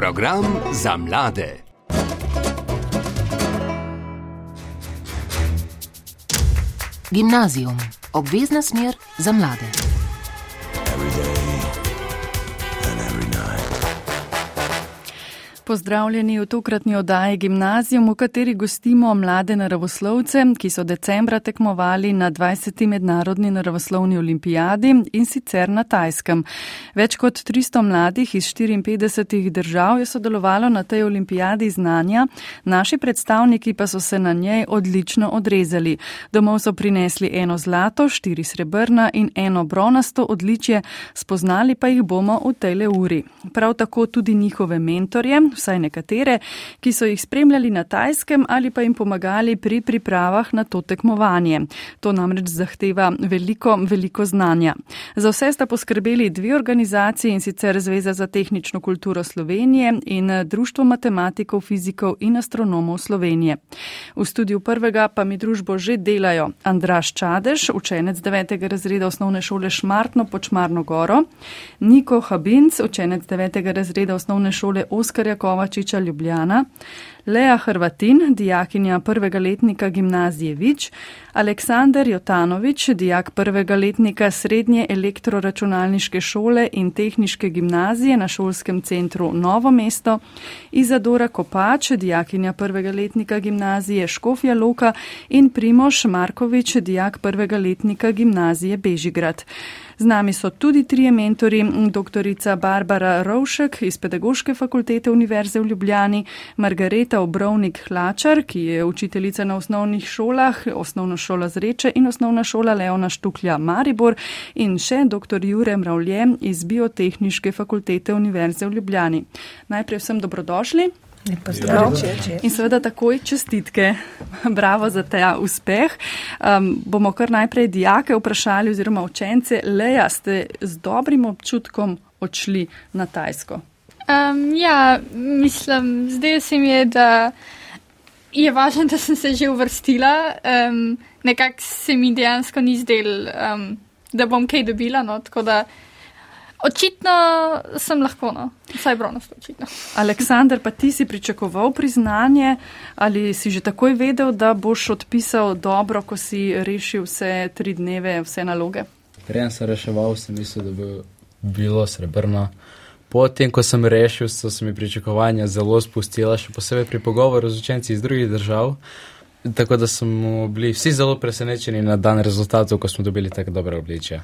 Program za mlade. Gimnazijum, obvezna smer za mlade. Pozdravljeni v tokratni oddaji Gimnazijum, v kateri gostimo mlade naravoslovce, ki so decembra tekmovali na 20. mednarodni naravoslovni olimpijadi in sicer na Tajskem. Več kot 300 mladih iz 54 držav je sodelovalo na tej olimpijadi znanja, naši predstavniki pa so se na njej odlično odrezali. Domov so prinesli eno zlato, štiri srebrna in eno bronasto odličje, spoznali pa jih bomo v tele uri. Prav tako tudi njihove mentorje vsaj nekatere, ki so jih spremljali na tajskem ali pa jim pomagali pri pripravah na to tekmovanje. To namreč zahteva veliko, veliko znanja. Za vse sta poskrbeli dve organizaciji in sicer Zveza za tehnično kulturo Slovenije in Društvo matematikov, fizikov in astronomov Slovenije. V studiu prvega pa mi družbo že delajo Andraš Čadež, učenec 9. razreda osnovne šole Šmartno pod Šmarno goro, Niko Habinc, učenec 9. razreda osnovne šole Oskarja Kovačiča Ljubljana, Lea Hrvatin, dijakinja prvega letnika gimnazije Vič, Aleksandar Jotanovič, dijak prvega letnika srednje elektroračunalniške šole in tehniške gimnazije na šolskem centru Novo mesto, Izadora Kopač, dijakinja prvega letnika gimnazije Škofja Loka in Primoš Markovič, dijak prvega letnika gimnazije Bežigrad. Z nami so tudi trije mentori, doktorica Barbara Rovšek iz Pedagoške fakultete Univerze v Ljubljani, Margareta Obrovnik Hlačar, ki je učiteljica na osnovnih šolah, osnovna šola Zreče in osnovna šola Leona Štuklja Maribor in še dr. Jure Mravlje iz Biotehniške fakultete Univerze v Ljubljani. Najprej vsem dobrodošli. Zdrav. In seveda takoj čestitke. Bravo za ta uspeh. Um, bomo kar najprej dijake vprašali oziroma učence, leja ste z dobrim občutkom odšli na Tajsko. Um, ja, mislim, zdaj se mi je, da je važno, da sem se že uvrstila. Um, Nekako se mi dejansko ni zdel, um, da bom kaj dobila. No, Očitno sem lahko, no. vsaj bronasto očitno. Aleksandr, pa ti si pričakoval priznanje ali si že takoj vedel, da boš odpisal dobro, ko si rešil vse tri dneve, vse naloge? Preden sem reševal, sem mislil, da bo bilo srebrno. Potem, ko sem rešil, so se mi pričakovanja zelo spustila, še posebej pri pogovoru z učenci iz drugih držav. Tako da smo bili vsi zelo presenečeni na dan rezultatov, ko smo dobili tako dobre obličje.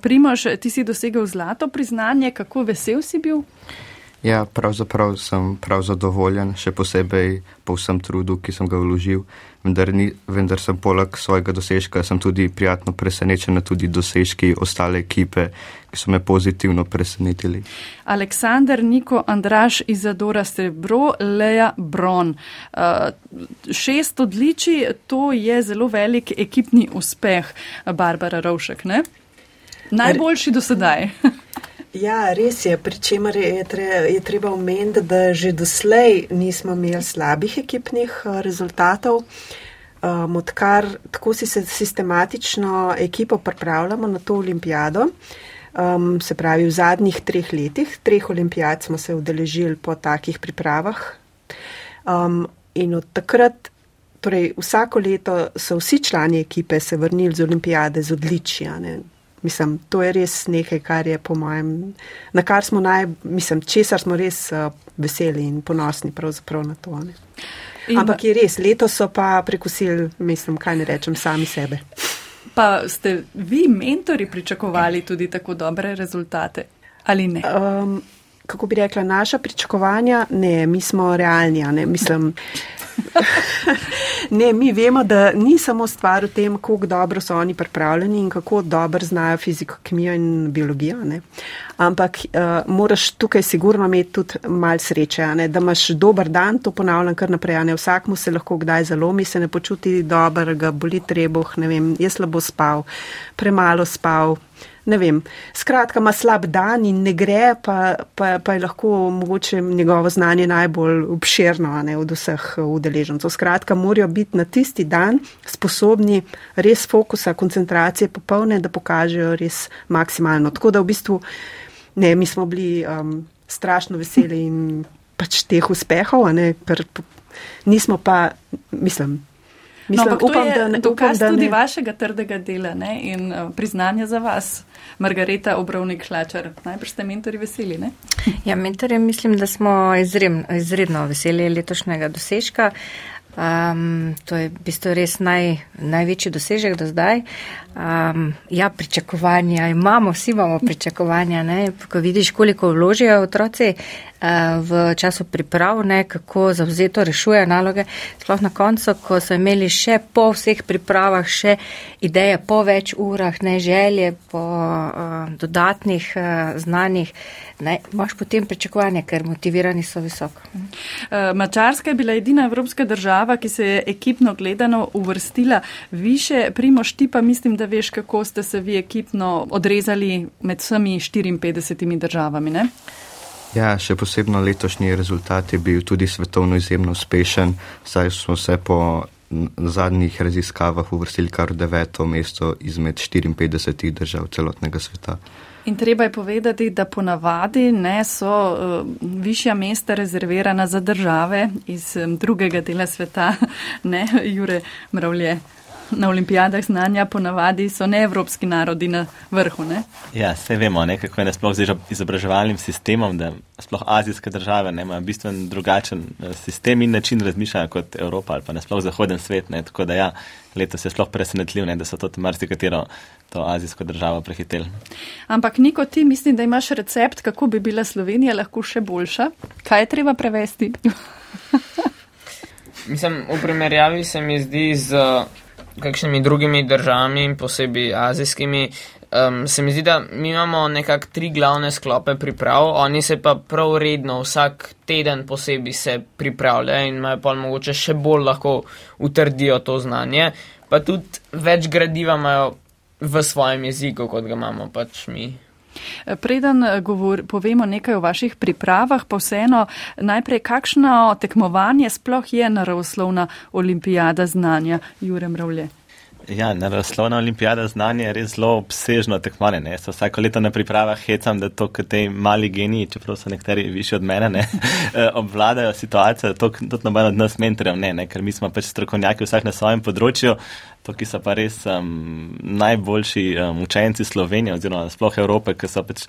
Primož, ti si dosegel zlato priznanje, kako vesel si bil? Ja, pravzaprav sem prav zadovoljen, še posebej po vsem trudu, ki sem ga vložil, vendar, ni, vendar sem poleg svojega dosežka tudi prijatno presenečen na tudi dosežki ostale ekipe, ki so me pozitivno presenetili. Aleksandr, Niko, Andraš, Izadora Srebro, Leja Bron. Uh, šest odličij, to je zelo velik ekipni uspeh, Barbara Rovšek, ne? Najboljši do sedaj. Ja, res je, pri čemer je, tre, je treba omeniti, da že doslej nismo imeli slabih ekipnih eh, rezultatov. Um, odkar tako si se sistematično ekipo pripravljamo na to olimpijado, um, se pravi v zadnjih treh letih, treh olimpijad smo se udeležili po takih pripravah. Um, in od takrat, torej vsako leto so vsi člani ekipe se vrnili z olimpijade z odličja. Mislim, to je res nekaj, kar je po mojem, na kar smo naj, mislim, česar smo res uh, veseli in ponosni pravzaprav na to. Ampak je res, leto so pa prekusili, mislim, kaj ne rečem, sami sebe. Pa ste vi, mentori, pričakovali tudi tako dobre rezultate ali ne? Um, kako bi rekla, naša pričakovanja, ne, mi smo realni, ne, mislim. Ne, mi vemo, da ni samo stvar v tem, kako dobro so oni pripravljeni in kako dobro znajo fiziko, kemijo in biologijo. Ne. Ampak uh, moraš tukaj sigurno imeti tudi mal sreče, ne, da imaš dober dan, to ponavljam kar naprej. Vsak mu se lahko kdaj zalomi, se ne počuti dobro, ga boli trebuh, ne vem, je slabo spal, premalo spal ne vem, skratka, ima slab dan in ne gre, pa, pa, pa je lahko mogoče njegovo znanje najbolj obširno ne, od vseh udeležencev. Skratka, morajo biti na tisti dan sposobni res fokusa, koncentracije popolne, da pokažejo res maksimalno. Tako da v bistvu, ne, mi smo bili. Um, strašno veseli in pač teh uspehov, ne, ker nismo pa, mislim. Mislim, no, upam, to je da ne, dokaz upam, da tudi ne. vašega trdega dela ne, in uh, priznanja za vas, Margareta Obrovnik Šlačar. Najprej ste mentori veseli, ne? Ja, mentori mislim, da smo izredno, izredno veseli letošnjega dosežka. Um, to je v bistvu res naj, največji dosežek do zdaj. Um, ja, pričakovanja imamo, vsi imamo pričakovanja. Ne? Ko vidiš, koliko vložijo otroci v času priprav, ne? kako zavzeto rešujejo naloge, sploh na koncu, ko so imeli še po vseh pripravah, še ideje po več urah, ne želje po uh, dodatnih uh, znanjih. Ne, imaš potem pričakovanje, ker motivirani so visoko. Mačarska je bila edina evropska država, ki se je ekipno gledano uvrstila više. Primoš ti pa mislim, da veš, kako ste se vi ekipno odrezali med vsemi 54 državami. Ne? Ja, še posebno letošnji rezultat je bil tudi svetovno izjemno uspešen, saj smo se po zadnjih raziskavah uvrstili kar deveto mesto izmed 54 držav celotnega sveta. In treba je povedati, da ponavadi ne so uh, višja mesta rezervirana za države iz um, drugega dela sveta, ne Jure Mravlje na olimpijadah znanja ponavadi so neevropski narodi na vrhu. Ne? Ja, vse vemo, ne, kako je nasploh z izobraževalnim sistemom, da sploh azijske države ne, imajo bistven drugačen eh, sistem in način razmišljanja kot Evropa ali pa nasploh zahoden svet. Ne, tako da ja, letos je sploh presenetljiv, ne, da so to marsikatero to azijsko državo prehiteli. Ampak Niko, ti mislim, da imaš recept, kako bi bila Slovenija lahko še boljša. Kaj je treba prevesti? Mislim, v primerjavi se mi zdi z kakšnimi drugimi državami, posebej azijskimi. Um, se mi zdi, da mi imamo nekako tri glavne sklope priprav, oni se pa prav redno vsak teden posebej se pripravljajo in imajo pa mogoče še bolj lahko utrdijo to znanje, pa tudi več gradiva imajo v svojem jeziku, kot ga imamo pač mi. Preden eh, govor, povemo nekaj o vaših pripravah, pa vseeno najprej, kakšno tekmovanje sploh je naravoslovna olimpijada znanja Jurem Ravlje? Ja, naravoslovna olimpijada znanja je res zelo obsežno tekmovanje. Ne? So vsako leto na pripravah hecam, da to, kot te mali geniji, čeprav so nekateri višji od mene, ne? Eh, obvladajo situacijo, to tudi noben od nas mentorjev ne, ne, ker mi smo pač strokovnjaki vsak na svojem področju, to, ki so pa res um, najboljši um, učenci Slovenije oziroma sploh Evrope, ki so pač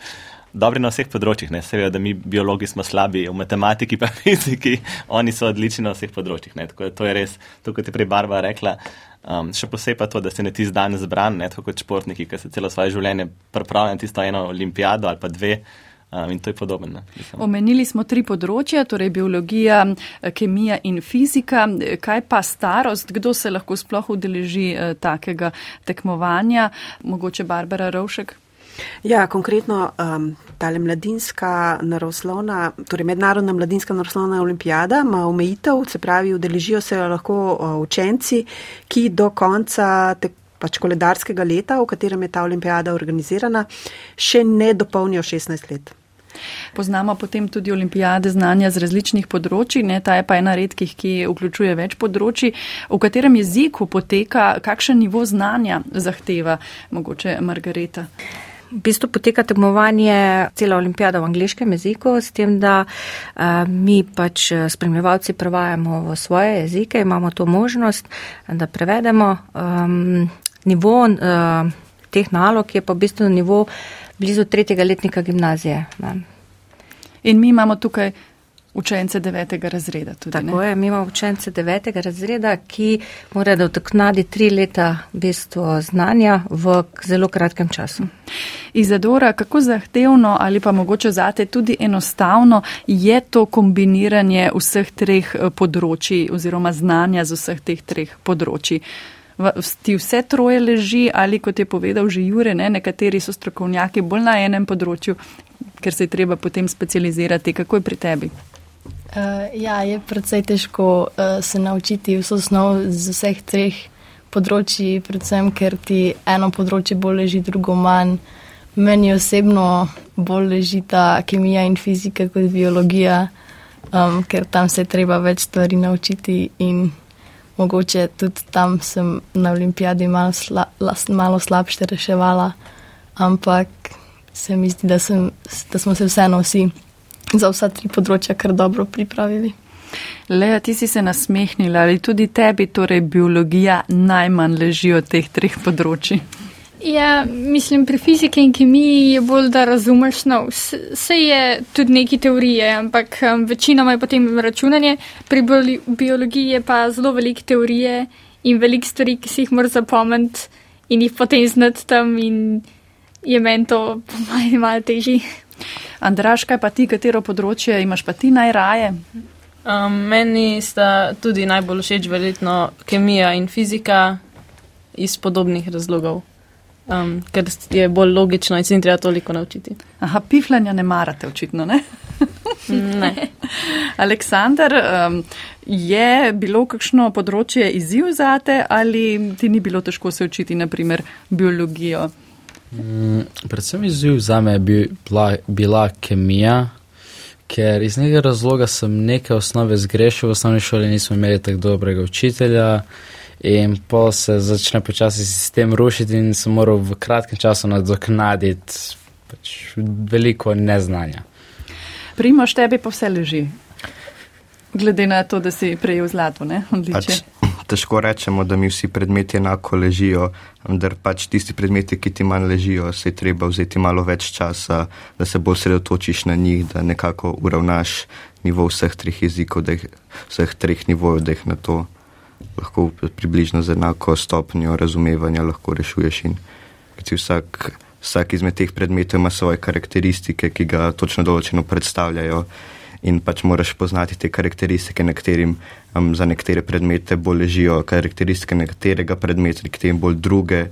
dobri na vseh področjih. Ne, seveda, da mi biologi smo slabi v matematiki, pa fiziki, oni so odlični na vseh področjih. Ne, tako da to je res, to, kot je prej Barba rekla. Um, še posebej pa to, da se ne ti zdan zbran, ne tako kot športniki, ki se celo svoje življenje pripravljajo na tisto eno olimpijado ali pa dve. Um, in to je podobno. Omenili smo tri področja, torej biologija, kemija in fizika. Kaj pa starost, kdo se lahko sploh udeleži eh, takega tekmovanja? Mogoče Barbara Rovšek? Ja, konkretno um, tale mladinska naravoslovna, torej mednarodna mladinska naravoslovna olimpijada ima omejitev, se pravi, udeležijo se lahko uh, učenci, ki do konca te, pač koledarskega leta, v katerem je ta olimpijada organizirana, še ne dopolnijo 16 let. Poznamo potem tudi olimpijade znanja z različnih področji, ne, ta je pa ena redkih, ki vključuje več področji. V katerem jeziku poteka, kakšen nivo znanja zahteva mogoče Margareta? V bistvu poteka tekmovanje cela olimpijada v angliškem jeziku, s tem, da uh, mi pač eh, spremljevalci prevajamo v svoje jezike, imamo to možnost, da prevedemo. Um, nivo uh, teh nalog je pa v bistvu nivo blizu tretjega letnika gimnazije. Ne. In mi imamo tukaj učence devetega razreda. Tudi, Tako ne? je, mi imamo učence devetega razreda, ki morajo dotaknadi tri leta bistvo znanja v zelo kratkem času. Izadora, kako zahtevno ali pa mogoče zate tudi enostavno je to kombiniranje vseh treh eh, področji oziroma znanja z vseh teh treh področji? Ti vse troje leži ali kot je povedal že Jure, ne, nekateri so strokovnjaki bolj na enem področju, ker se je treba potem specializirati. Kako je pri tebi? Uh, ja, je precej težko uh, se naučiti vso snov z vseh treh področji, predvsem ker ti eno področje bolj leži, drugo manj. Meni osebno bolj leži ta kemija in fizika kot biologija, um, ker tam se treba več stvari naučiti in mogoče tudi tam sem na olimpijadi malo, sla, malo slabše reševala, ampak se mi zdi, da, sem, da smo se vseeno vsi za vsa tri področja kar dobro pripravili. Leja, ti si se nasmehnila, ali tudi tebi torej biologija najmanj leži od teh treh področji? Ja, mislim, pri fiziki in kemiji je bolj, da razumeš, no, vse je tudi neki teorije, ampak um, večinoma je potem računanje, pri biologiji je pa zelo velike teorije in veliko stvari, ki si jih moraš zapomniti in jih potem znati tam in je meni to malo, malo težje. Andraš, kaj pa ti, katero področje imaš pa ti najraje? Um, meni sta tudi najbolj všeč verjetno kemija in fizika iz podobnih razlogov, um, ker je bolj logično in se jim treba toliko naučiti. Aha, pifljanja ne marate očitno, ne? ne. Aleksandar, um, je bilo kakšno področje izziv zate ali ti ni bilo težko se učiti, naprimer, biologijo? Mm, predvsem izziv za me je bila, bila kemija, ker iz nekega razloga sem nekaj osnove zgrešil, v osnovni šoli nismo imeli tako dobrega učitelja in pol se začne počasi sistem rušiti in sem moral v kratkem času nadoknaditi pač veliko neznanja. Primoš, tebi pa vse leži, glede na to, da si prejel zlato, ne? Odličje. Pač težko rečemo, da mi vsi predmeti enako ležijo, vendar pač tisti predmeti, ki ti manj ležijo, se je treba vzeti malo več časa, da se bolj sredotočiš na njih, da nekako uravnaš nivo vseh treh jezikov, jih, vseh treh nivojev, da jih na to lahko približno z enako stopnjo razumevanja lahko rešuješ. In vsak, vsak izmed teh predmetov ima svoje karakteristike, ki ga točno določeno predstavljajo in pač moraš poznati te karakteristike, nekaterim um, za nekatere predmete bolj ležijo karakteristike nekaterega predmeta, nekaterim bolj druge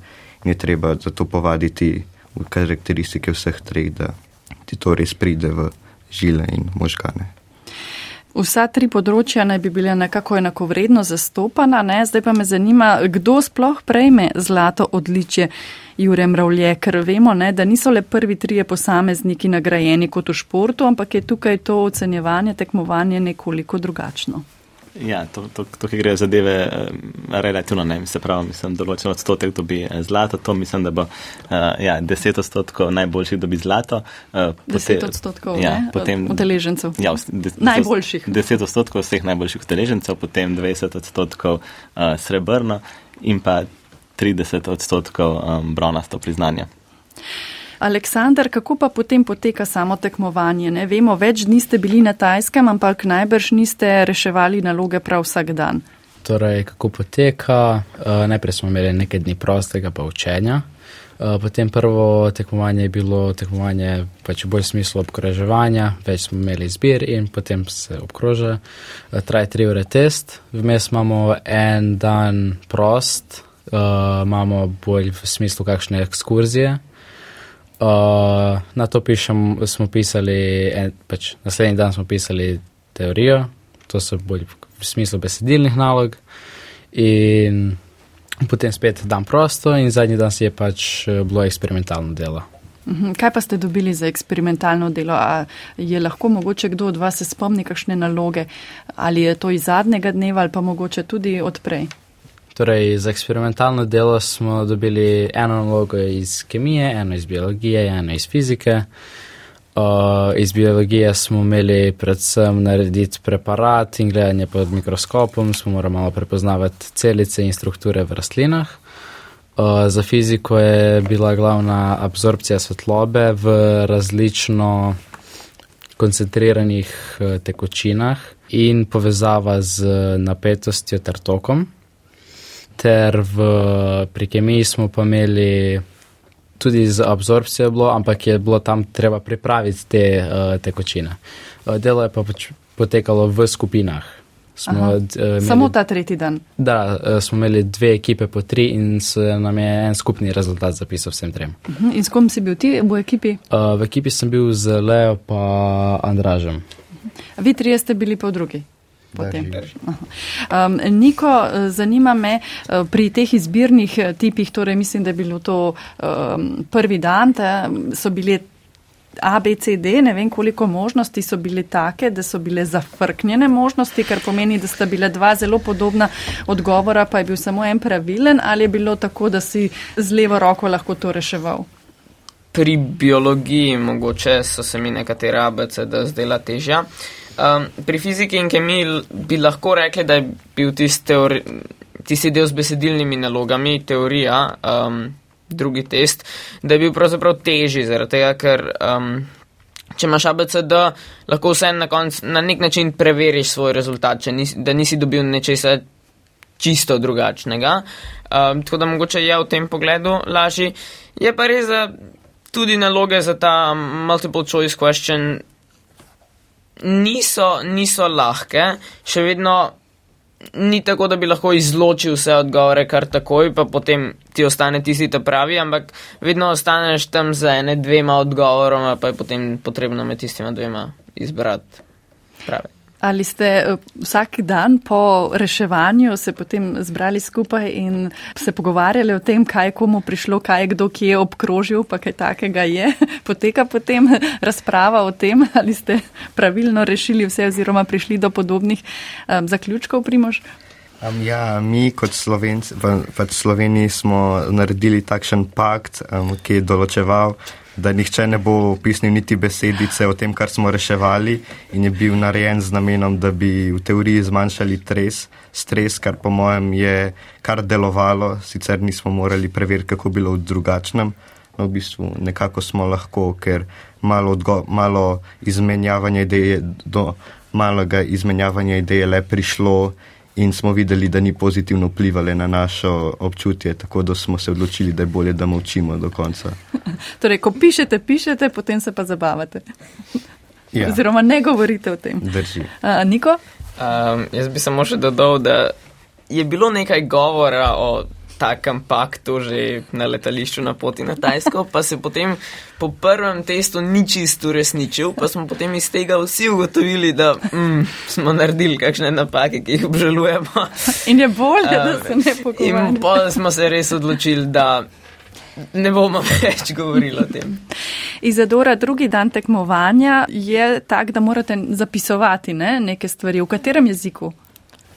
in je treba zato povaditi v karakteristike vseh treh, da ti to res pride v žile in možgane. Vsa tri področja naj bi bile nekako enakovredno zastopana, ne? zdaj pa me zanima, kdo sploh prejme zlato odličje Jure Mravlje, ker vemo, ne, da niso le prvi trije posamezniki nagrajeni kot v športu, ampak je tukaj to ocenjevanje, tekmovanje nekoliko drugačno. Ja, to, to, to ki gre zadeve uh, relativno ne, se pravi, mislim, določen odstotek dobi eh, zlato, to mislim, da bo uh, ja, 10 odstotkov najboljših dobi zlato. Uh, 10 odstotkov ja, potem, udeležencev. Ja, de, najboljših. 10 odstotkov vseh najboljših udeležencev, potem 20 odstotkov uh, srebrno in pa 30 odstotkov um, bronasto priznanje. Aleksandar, kako pa potem poteka samo tekmovanje? Ne vemo, več dni ste bili na Tajskem, ampak najbrž niste reševali naloge prav vsak dan. Torej, kako poteka? Uh, najprej smo imeli nekaj dni prostega pa učenja. Uh, potem prvo tekmovanje je bilo tekmovanje pač v bolj smislu obkroževanja, več smo imeli zbir in potem se obkroža. Uh, traje tri ure test, vmes imamo en dan prost, uh, imamo bolj v smislu kakšne ekskurzije. Uh, na to pišem, smo pisali, en, pač naslednji dan smo pisali teorijo, to so bolj v smislu besedilnih nalog, in potem spet dan prosto, in zadnji dan si je pač eh, bilo eksperimentalno delo. Mhm, kaj pa ste dobili za eksperimentalno delo? A je lahko mogoče kdo od vas se spomni kakšne naloge, ali je to iz zadnjega dneva, ali pa mogoče tudi odprej? Torej, za eksperimentalno delo smo dobili eno nalogo iz kemije, eno iz biologije, eno iz fizike. Uh, iz biologije smo imeli predvsem narediti preparat in gledanje pod mikroskopom, smo morali malo prepoznavati celice in strukture v rastlinah. Uh, za fiziko je bila glavna absorpcija svetlobe v različno koncentriranih uh, tekočinah in povezava z napetostjo ter tokom ter v, pri kemiji smo pa imeli tudi z absorpcijo, bilo, ampak je bilo tam treba pripraviti te uh, tekočine. Uh, delo je pa pač potekalo v skupinah. Smo, uh, imeli, Samo ta tretji dan. Da, smo imeli dve ekipe po tri in se nam je en skupni rezultat zapisal vsem trem. Uh -huh. In s kom si bil ti v ekipi? Uh, v ekipi sem bil z Leo pa Andražem. Uh -huh. Vi trije ste bili pa v drugi potem. Um, Niko, zanima me pri teh izbirnih eh, tipih, torej mislim, da je bilo to um, prvi dan, da so bile A, B, C, D, ne vem koliko možnosti so bile take, da so bile zafrknjene možnosti, kar pomeni, da sta bile dva zelo podobna odgovora, pa je bil samo en pravilen ali je bilo tako, da si z levo roko lahko to reševal? pri biologiji mogoče so se mi nekatere ABCD zdela težja. Um, pri fiziki in kemiji bi lahko rekli, da je bil tisti, teori, tisti del z besedilnimi nalogami, teorija, um, drugi test, da je bil pravzaprav težji, zaradi tega, ker um, če imaš ABCD, lahko vse na koncu na nek način preveriš svoj rezultat, nisi, da nisi dobil nečesa čisto drugačnega. Um, tako da mogoče je v tem pogledu lažji. Je pa res, da tudi naloge za ta multiple choice question niso, niso lahke, še vedno ni tako, da bi lahko izločil vse odgovore kar takoj, pa potem ti ostane tisti ta pravi, ampak vedno ostaneš tam za ene dvema odgovoroma, pa je potem potrebno med tistima dvema izbrati pravi. Ali ste eh, vsak dan po reševanju se potem zbrali skupaj in se pogovarjali o tem, kaj komu prišlo, kaj je kdo kje obkrožil, pa kaj takega je? Poteka potem razprava o tem, ali ste pravilno rešili vse oziroma prišli do podobnih um, zaključkov, Primož? Um, ja, mi kot Slovenci v, v Sloveniji smo naredili takšen pakt, um, ki je določeval, da nihče ne bo pisnil niti besedice o tem, kar smo reševali in je bil narejen z namenom, da bi v teoriji zmanjšali tres, stres, kar po mojem je kar delovalo, sicer nismo morali preveriti, kako bilo v drugačnem. No, v bistvu nekako smo lahko, ker malo, odgo, malo izmenjavanja ideje do malega izmenjavanja ideje le prišlo in smo videli, da ni pozitivno vplivali na našo občutje, tako da smo se odločili, da je bolje, da molčimo do konca. Torej, ko pišete, pišete, potem se pa zabavate. Ja. Oziroma, ne govorite o tem. Drži. A, Niko? Um, jaz bi samo še dodal, da je bilo nekaj govora o takem paktu že na letališču na poti na Tajsko, pa se potem po prvem testu ni čisto resničil, pa smo potem iz tega vsi ugotovili, da mm, smo naredili kakšne napake, ki jih obžalujemo. In je bolje, uh, da se ne pogovarjamo. In pa smo se res odločili, da. Ne bomo več govorili o tem. Izadora, drugi dan tekmovanja je tak, da morate zapisovati ne, neke stvari. V katerem jeziku?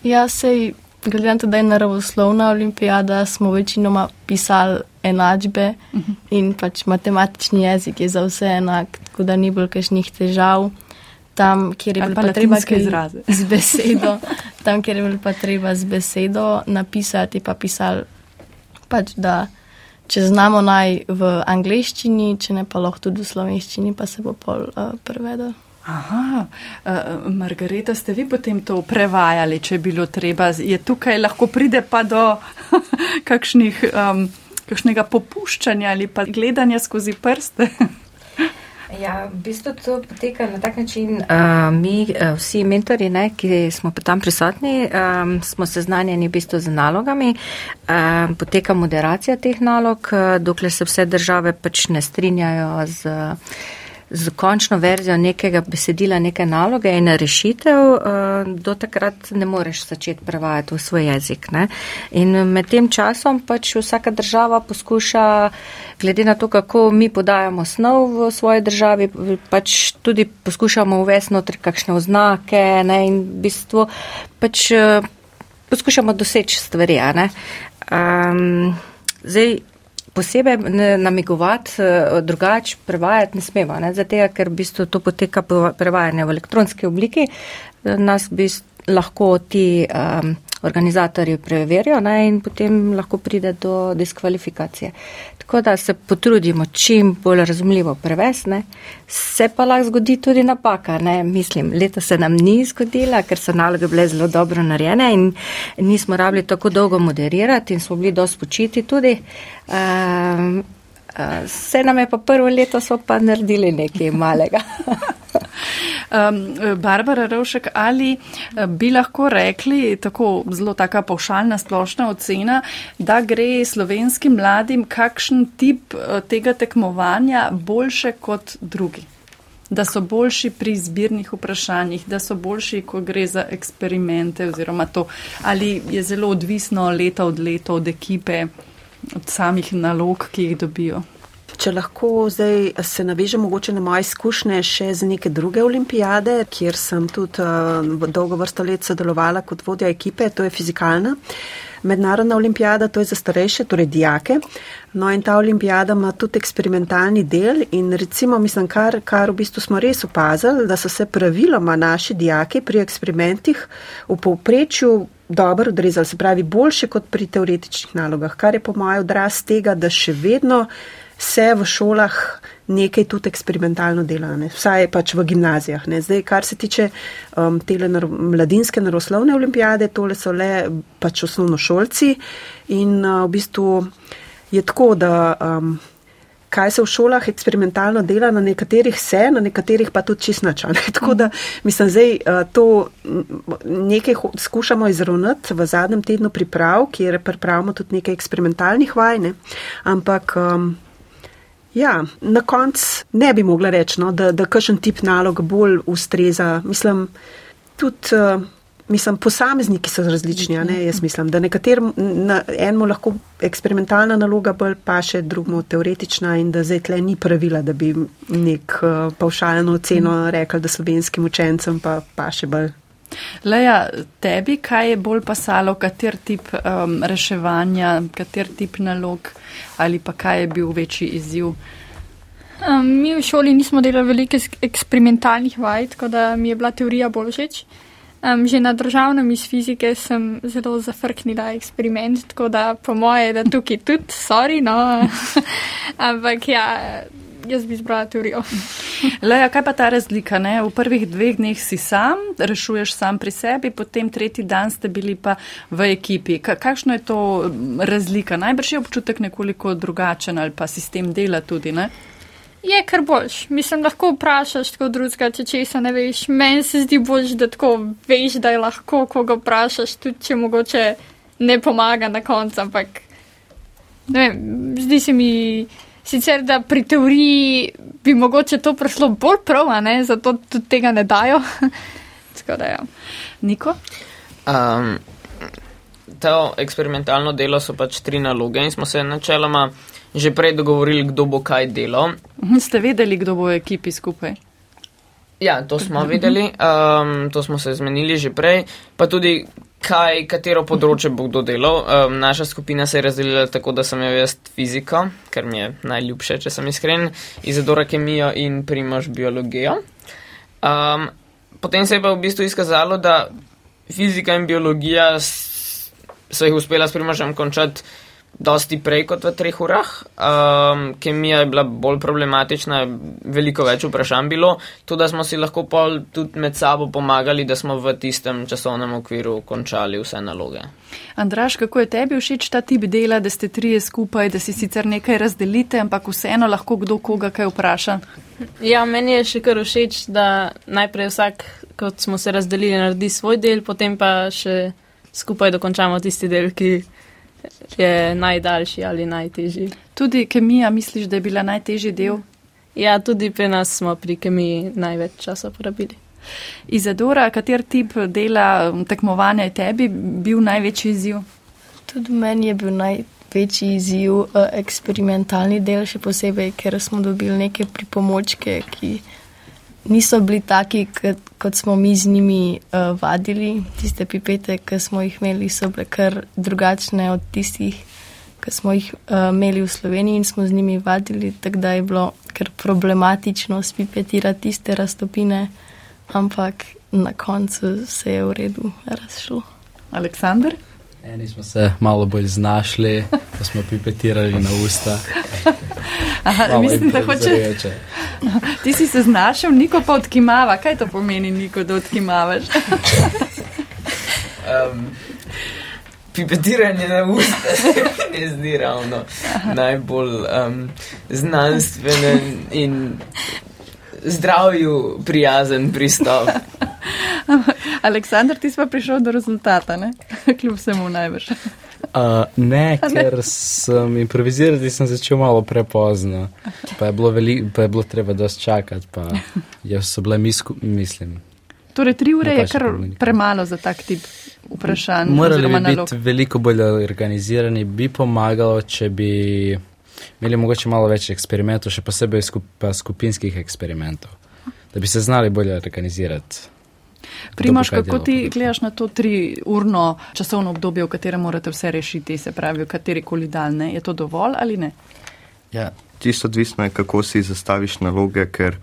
Ja, sej glede na to, da je naravoslovna olimpijada, smo večinoma pisali enačbe uh mhm. -huh. in pač matematični jezik je za vse enak, tako da ni bilo kakšnih težav. Tam, kjer je bilo pa treba z besedo, tam, kjer je bilo pa treba z besedo napisati, pa pisali, pač, da če znamo naj v angleščini, če ne pa lahko tudi v slovenščini, pa se bo pol uh, prevedel. Aha, uh, Margareta, ste vi potem to prevajali, če je bilo treba? Je tukaj lahko pride pa do kakšnih, um, kakšnega popuščanja ali pa gledanja skozi prste? Ja, v bistvu to poteka na tak način. Uh, mi, uh, vsi mentori, ne, ki smo tam prisotni, um, smo seznanjeni v bistvu z nalogami. Uh, poteka moderacija teh nalog, uh, dokler se vse države pač ne strinjajo z. Uh, z končno verzijo nekega besedila, neke naloge in rešitev, eh, do takrat ne moreš začeti prevajati v svoj jezik. Ne? In med tem časom pač vsaka država poskuša, glede na to, kako mi podajamo snov v svoji državi, pač tudi poskušamo uvesti notri kakšne oznake ne? in v bistvu pač eh, poskušamo doseči stvari. Um, zdaj, posebej namigovati, eh, drugače prevajati ne smemo, ne? zato ker v bistvu to poteka prevajanje v elektronski obliki, eh, nas bi lahko ti um, organizatorji preverijo ne? in potem lahko pride do diskvalifikacije. Tako da se potrudimo čim bolj razumljivo prevesti, se pa lahko zgodi tudi napaka. Ne? Mislim, leta se nam ni zgodila, ker so naloge bile zelo dobro narejene in nismo rabili tako dolgo moderirati in smo bili dosti počiti tudi. Um, Se nam je pa prvo leto, smo pa naredili nekaj malega. um, Barbara Rovšek, ali eh, bi lahko rekli, tako zelo taka povšalna splošna ocena, da gre slovenskim mladim kakšen tip eh, tega tekmovanja boljše kot drugi? Da so boljši pri zbirnih vprašanjih, da so boljši, ko gre za eksperimente, oziroma to, ali je zelo odvisno leta od leta od ekipe, od samih nalog, ki jih dobijo. Če lahko zdaj se navežem mogoče na moje izkušnje še z neke druge olimpijade, kjer sem tudi uh, dolgo vrsto let sodelovala kot vodja ekipe, to je fizikalna. Mednarodna olimpijada, to je za starejše, torej dijake. No in ta olimpijada ima tudi eksperimentalni del in recimo, mislim, kar, kar v bistvu smo res opazili, da so se praviloma naši dijaki pri eksperimentih v povprečju dobro odrezali, se pravi boljše kot pri teoretičnih nalogah, kar je po mojem odraz tega, da še vedno se v šolah nekaj tudi eksperimentalno dela, ne? vsaj pač v gimnazijah. Ne? Zdaj, kar se tiče um, tele nar mladinske naroslovne olimpijade, tole so le pač osnovnošolci in uh, v bistvu je tako, da um, kaj se v šolah eksperimentalno dela, na nekaterih se, na nekaterih pa tudi čist načane. Tako da mislim, zdaj uh, to nekaj skušamo izravnati v zadnjem tednu priprav, kjer pripravimo tudi nekaj eksperimentalnih vajne, ampak um, Ja, na koncu ne bi mogla reči, no, da, da kakšen tip nalog bolj ustreza. Mislim, tudi uh, mislim, posamezniki so različni. Ne, jaz mislim, da nekaterim na enemu lahko eksperimentalna naloga bolj pa še drugmu teoretična in da zdaj tle ni pravila, da bi nek uh, pavšalno oceno rekli, da slovenskim učencem pa, pa še bolj. Leja, tebi kaj je bolj pasalo, kater tip um, reševanja, kater tip nalog ali pa kaj je bil večji izziv? Um, mi v šoli nismo delali veliko eksperimentalnih vaj, tako da mi je bila teorija bolj všeč. Um, že na državnem iz fizike sem zelo zafrknila eksperiment, tako da po moje, da tukaj tudi, sorry, no. Ampak ja, jaz bi izbrala teorijo. Leja, kaj pa ta razlika? Ne? V prvih dveh dneh si sam, rešuješ sam pri sebi, potem tretji dan ste bili pa v ekipi. Kakšno je to razlika? Najbrž je občutek nekoliko drugačen ali pa sistem dela tudi, ne? Je kar boljš. Mislim, lahko vprašaš tako drugega, če česa ne veš. Meni se zdi boljš, da tako veš, da je lahko, ko ga vprašaš, tudi če mogoče ne pomaga na koncu, ampak ne vem, zdi se mi. Sicer, da pri teoriji bi mogoče to prišlo bolj prav, ne? zato tudi tega ne dajo. da, ja. Niko? Um, to eksperimentalno delo so pač tri naloge in smo se načeloma že prej dogovorili, kdo bo kaj delal. Mhm, ste vedeli, kdo bo v ekipi skupaj? Ja, to smo vedeli, um, to smo se zmenili že prej, pa tudi kaj, katero področje bo kdo delal. Um, naša skupina se je razdelila tako, da sem jo jaz fiziko, ker mi je najljubše, če sem iskren, Izadora kemijo in primož biologijo. Um, potem se je pa v bistvu izkazalo, da fizika in biologija so jih uspela s primožem končati dosti prej kot v treh urah. Um, kemija je bila bolj problematična, veliko več vprašanj bilo, tudi da smo si lahko pol tudi med sabo pomagali, da smo v tistem časovnem okviru končali vse naloge. Andraš, kako je tebi všeč ta tip dela, da ste trije skupaj, da si sicer nekaj razdelite, ampak vseeno lahko kdo koga kaj vpraša? Ja, meni je še kar všeč, da najprej vsak, kot smo se razdelili, naredi svoj del, potem pa še skupaj dokončamo tisti del, ki je najdaljši ali najtežji. Tudi kemija, misliš, da je bila najtežji del? Ja, tudi pri nas smo pri kemiji največ časa porabili. Izadora, kater tip dela tekmovanja je tebi bil največji izziv? Tudi meni je bil največji izziv uh, eksperimentalni del, še posebej, ker smo dobili neke pripomočke, ki niso bili taki, kot smo mi z njimi uh, vadili. Tiste pipete, ki smo jih imeli, so bile kar drugačne od tistih, ki smo jih uh, imeli v Sloveniji in smo z njimi vadili. Tako da je bilo kar problematično spipetirati tiste raztopine, ampak na koncu se je v redu razšlo. Aleksandr? Eni smo se malo bolj znašli, ko smo pipetirali na usta. Aha, mislim, da hoče. Ti si se znašel, niko pa odkimava. Kaj to pomeni, niko, da odkimavaš? um, pipetiranje na usta se mi zdi ravno najbolj um, znanstvenen in zdravju prijazen pristop. Aleksandr, ti si pa prišel do rezultata, ne? kljub vsemu največ. Uh, ne, ker ne? sem improvizirati sem začel malo prepozno, pa je bilo, veli, pa je bilo treba dosti čakati, pa so bile misku, mislim. Torej, tri ure je kar premalo za tak tip vprašanj. Morali bi biti veliko bolj organizirani, bi pomagalo, če bi imeli mogoče malo več eksperimentov, še posebej skup, skupinskih eksperimentov, da bi se znali bolje organizirati. Primoš, kako ti gledaš na to tri urno časovno obdobje, v katerem morate vse rešiti, se pravi, v kateri koli daljne, je to dovolj ali ne? Ja, čisto odvisno je, kako si zastaviš naloge, ker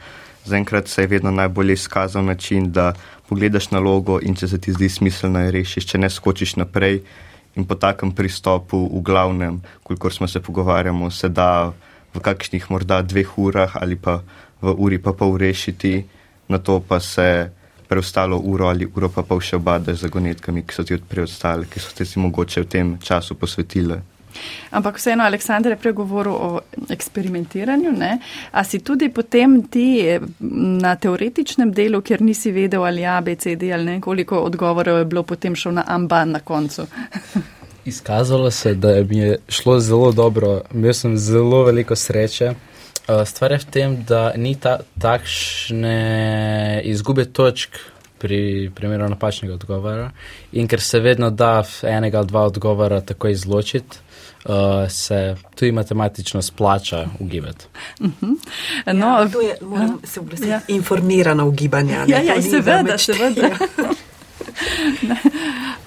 zaenkrat se je vedno najbolje izkazal način, da pogledaš nalogo in če se ti zdi smiselno, jo rešiš, če ne skočiš naprej in po takem pristopu v glavnem, kolikor smo se pogovarjamo, se da v kakšnih morda dveh urah ali pa v uri pa pol rešiti, na to pa se preostalo uro ali uro pa pol še obadaš z zagonetkami, ki so ti preostale, ki so ti mogoče v tem času posvetile. Ampak vseeno, Aleksandr je pregovoril o eksperimentiranju. Ne? A si tudi potem ti na teoretičnem delu, kjer nisi vedel ali A, B, C, D ali ne, koliko odgovorov je bilo, potem šel na amban na koncu? Izkazalo se, da mi je šlo zelo dobro, imel sem zelo veliko sreče. Stvar je v tem, da ni ta, takšne izgube točk pri primeru napačnega odgovora in ker se vedno da enega ali dva odgovora tako izločiti, uh, se tudi matematično splača ugibati. Uh -huh. no, ja, to je, moram se oglasiti, ja. informirano ugibanje. Ja, ja, seveda, seveda.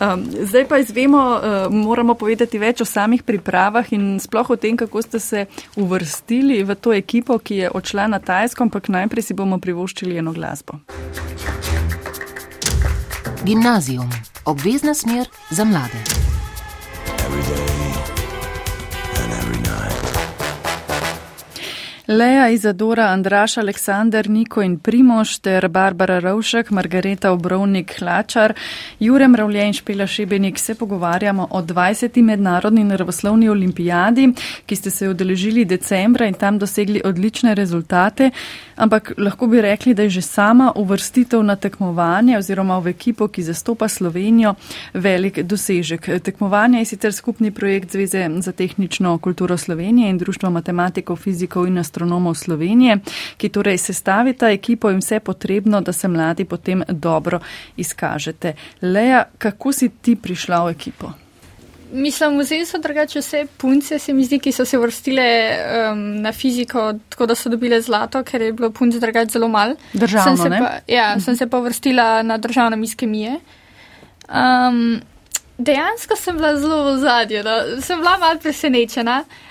Um, zdaj pa izvemo, uh, moramo povedati več o samih pripravah in sploh o tem, kako ste se uvrstili v to ekipo, ki je odšla na Tajsko, ampak najprej si bomo privoščili eno glasbo. Gimnazijum, obvezna smer za mlade. Leja Izadora, Andraš, Aleksandr, Niko in Primoš ter Barbara Rovšek, Margareta Obrovnik, Hlačar, Jure Mravlje in Špela Šebenik se pogovarjamo o 20. mednarodni naravoslovni olimpijadi, ki ste se odeležili decembra in tam dosegli odlične rezultate, ampak lahko bi rekli, da je že sama uvrstitev na tekmovanje oziroma v ekipo, ki zastopa Slovenijo, velik dosežek. Tekmovanje je sicer skupni projekt Zveze za tehnično kulturo Slovenije in Društva matematikov, fizikov in astronomov astronomov Slovenije, ki torej sestavita ekipo in vse potrebno, da se mladi potem dobro izkažete. Leja, kako si ti prišla v ekipo? Mislim, muzeji so drugače vse punce, se mi zdi, ki so se vrstile um, na fiziko, tako da so dobile zlato, ker je bilo punce drugače zelo mal. Državno, sem pa, ja, -huh. sem se pa vrstila na državno miskemije. Um, dejansko sem bila zelo v zadju, no. sem bila malo presenečena. Uh,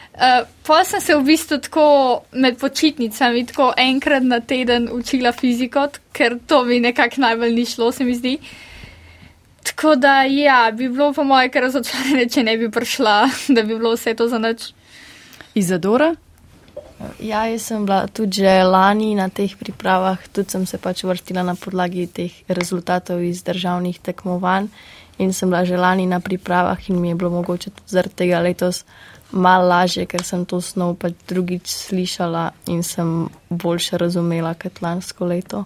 pa sem se v bistvu tako med počitnicami, tako enkrat na teden učila fiziko, ker to mi nekako najbolj ni šlo, se mi zdi. Tako da, ja, bi bilo po moje kar razočaranje, če ne bi prišla, da bi bilo vse to za nič. Izadora? Ja, jaz sem bila tudi že lani na teh pripravah, tudi sem se pač vrstila na podlagi teh rezultatov iz državnih tekmovanj in sem bila že lani na pripravah in mi je bilo mogoče tudi zaradi tega letos malo lažje, ker sem to snov pač drugič slišala in sem boljše razumela kot lansko leto.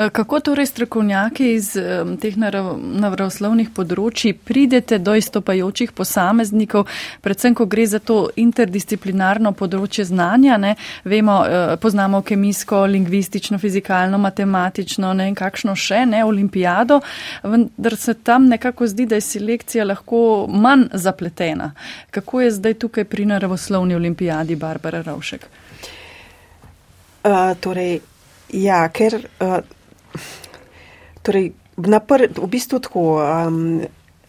Eh, kako torej strokovnjaki iz teh naravoslovnih področji pridete do izstopajočih posameznikov, predvsem, ko gre za to interdisciplinarno področje znanja, ne? vemo, uh, poznamo kemijsko, lingvistično, fizikalno, matematično, ne vem kakšno še, ne, olimpijado, vendar se tam nekako zdi, da je selekcija lahko manj zapletena. Kako je zdaj tukaj pri naravoslovni olimpijadi, Barbara Ravšek? Uh, torej, ja, ker. Uh, Torej, pr, v bistvu tako, um,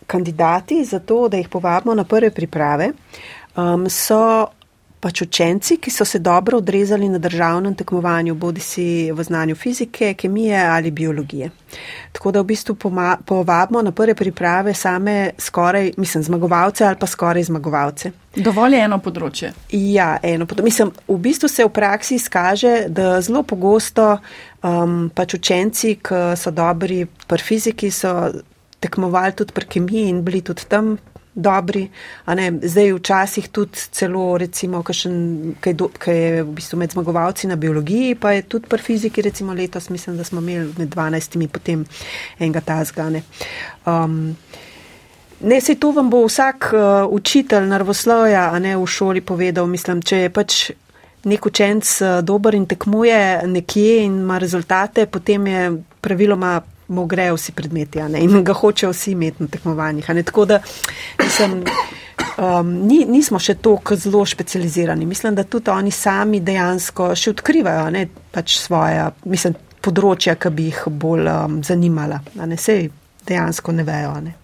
kandidati za to, da jih povabimo na prve priprave, um, so pač učenci, ki so se dobro odrezali na državnem tekmovanju, bodi si v znanju fizike, kemije ali biologije. Tako da v bistvu povabimo na prve priprave same skoraj, mislim, zmagovalce ali pa skoraj zmagovalce. Dovolj je eno področje. Ja, eno področje. Mislim, v bistvu se v praksi izkaže, da zelo pogosto um, pač učenci, ki so dobri pri fiziki, so tekmovali tudi pri kemiji in bili tudi tam dobri. Zdaj včasih tudi celo, recimo, kaj, do, kaj je v bistvu med zmagovalci na biologiji, pa je tudi pri fiziki, recimo letos, mislim, da smo imeli med 12 potem enega tazgane. Um, Ne, se to vam bo vsak uh, učitelj naravoslovja, ne v šoli povedal, mislim, če je pač nek učenc uh, dober in tekmuje nekje in ima rezultate, potem je praviloma mu grejo vsi predmeti ne, in ga hočejo vsi imeti na tekmovanjih. Tako da mislim, um, ni, nismo še tako zelo specializirani. Mislim, da tudi oni sami dejansko še odkrivajo ne, pač svoje mislim, področja, ki bi jih bolj um, zanimala. Ne, sej dejansko ne vejo. Ne.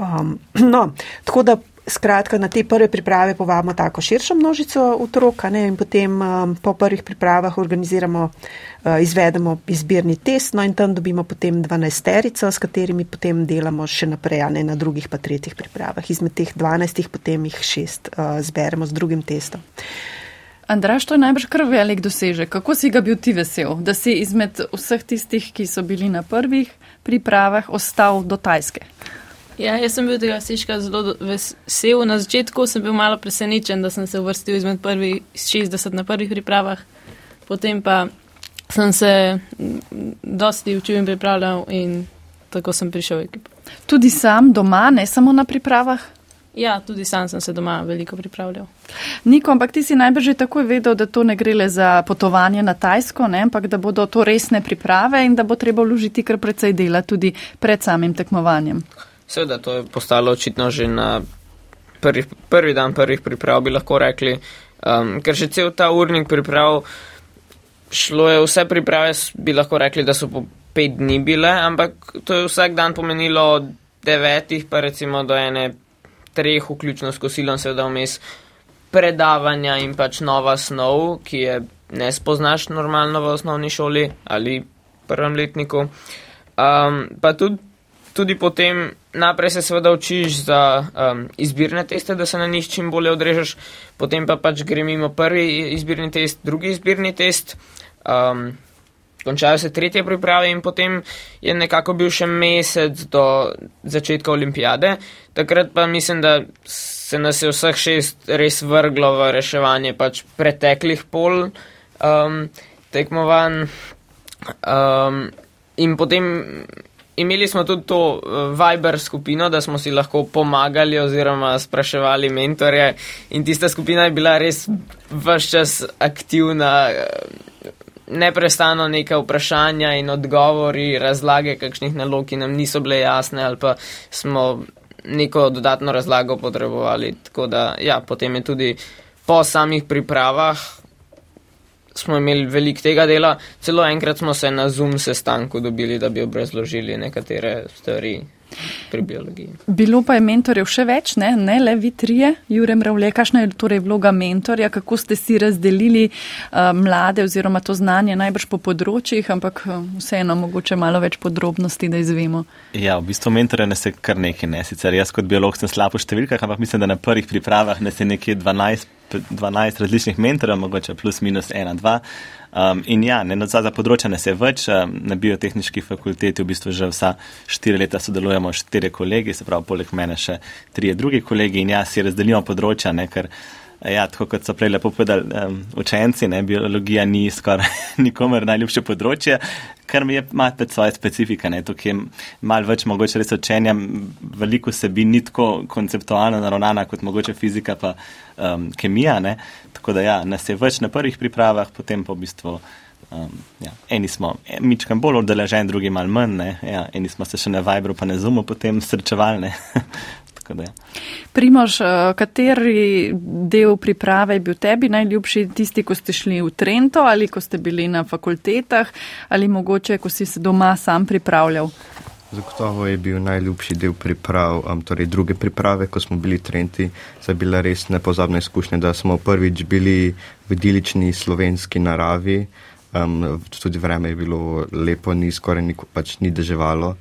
Um, no, tako da Skratka, na te prve priprave povabimo tako širšo množico otrok ne, in potem um, po prvih pripravah organiziramo, uh, izvedemo izbirni test no, in tam dobimo potem dvanajsterico, s katerimi potem delamo še naprej, ne na drugih pa tretjih pripravah. Izmed teh dvanajstih potem jih šest uh, zberemo z drugim testom. Andraš, to je najbrž kar velik dosežek. Kako si ga bil ti vesel, da si izmed vseh tistih, ki so bili na prvih pripravah, ostal do Tajske? Ja, jaz sem bil tega seška zelo vesel. Na začetku sem bil malo presenečen, da sem se uvrstil izmed prvih 60 na prvih pripravah, potem pa sem se dosti učil in pripravljal in tako sem prišel v ekipo. Tudi sam doma, ne samo na pripravah? Ja, tudi sam sem se doma veliko pripravljal. Niko, ampak ti si najbrž že takoj vedel, da to ne gre le za potovanje na Tajsko, ne, ampak da bodo to resne priprave in da bo treba vložiti kar precej dela tudi pred samim tekmovanjem. Seveda, to je postalo očitno že na prvi, prvi dan prvih priprav, bi lahko rekli, um, ker že cel ta urnik priprav šlo je, vse priprave bi lahko rekli, da so po pet dni bile, ampak to je vsak dan pomenilo od devetih pa recimo do ene treh, vključno s kosilom, seveda vmes predavanja in pač nova snov, ki je ne spoznaš normalno v osnovni šoli ali prvem letniku. Um, pa tudi, tudi potem Najprej se seveda učiš za um, izbirne teste, da se na njih čim bolje odrežeš, potem pa pač gre mimo prvi izbirni test, drugi izbirni test, um, končajo se tretje priprave in potem je nekako bil še mesec do začetka olimpijade. Takrat pa mislim, da se nas je vseh šest res vrglo v reševanje pač preteklih pol um, tekmovanj. Um, in potem Imeli smo tudi to uh, Viber skupino, da smo si lahko pomagali oziroma spraševali mentorje in tista skupina je bila res vse čas aktivna, uh, neprestano neka vprašanja in odgovori, razlage kakšnih nalog, ki nam niso bile jasne ali pa smo neko dodatno razlago potrebovali. Tako da, ja, potem je tudi po samih pripravah smo imeli veliko tega dela, celo enkrat smo se na Zoom sestanku dobili, da bi obrazložili nekatere stvari. Bilo pa je mentorjev še več, ne, ne le vi trije, Jure Mravlje, kakšna je torej vloga mentorja, kako ste si razdelili uh, mlade oziroma to znanje najbrž po področjih, ampak uh, vseeno mogoče malo več podrobnosti, da izvemo. Ja, v bistvu mentorja nas je kar nekaj, ne sicer jaz kot biolog sem slabo v številkah, ampak mislim, da na prvih pripravah nas je nekje 12 12 različnih mentorjev, mogoče plus minus 1, 2. Um, in ja, ne, za, za področje ne se več, um, na biotehnički fakulteti v bistvu že vsa štiri leta sodelujemo štiri kolegi, se pravi, poleg mene še trije drugi kolegi in ja, si razdelimo področja, ne, ker Ja, tako kot so prej lepo povedali um, učenci, ne, biologija ni skoraj nikomer najljubše področje, kar mi je malo pred svoje specifike. Ne, tukaj je malo več mogoče res učenja, veliko sebi ni tako konceptualno naravnana kot mogoče fizika pa um, kemija. Ne, tako da ja, nas je več na prvih pripravah, potem pa v bistvu. Um, ja, eni smo mičkam bolj odeleženi, drugi malo manj. Ja, eni smo se še na Vibru, pa ne zumo, potem srečevalne. Ja. Primož, eh, kateri del priprave je bil tebi najljubši, tisti, ko ste šli v Trento ali ko ste bili na fakultetah ali mogoče, ko si se doma sam pripravljal? Zagotovo je bil najljubši del priprav, um, torej druge priprave, ko smo bili v Trenti, za bila res nepozabna izkušnja, da smo prvič bili v idilični slovenski naravi, um, tudi vreme je bilo lepo, ni skoraj ni, pač ni deževalo.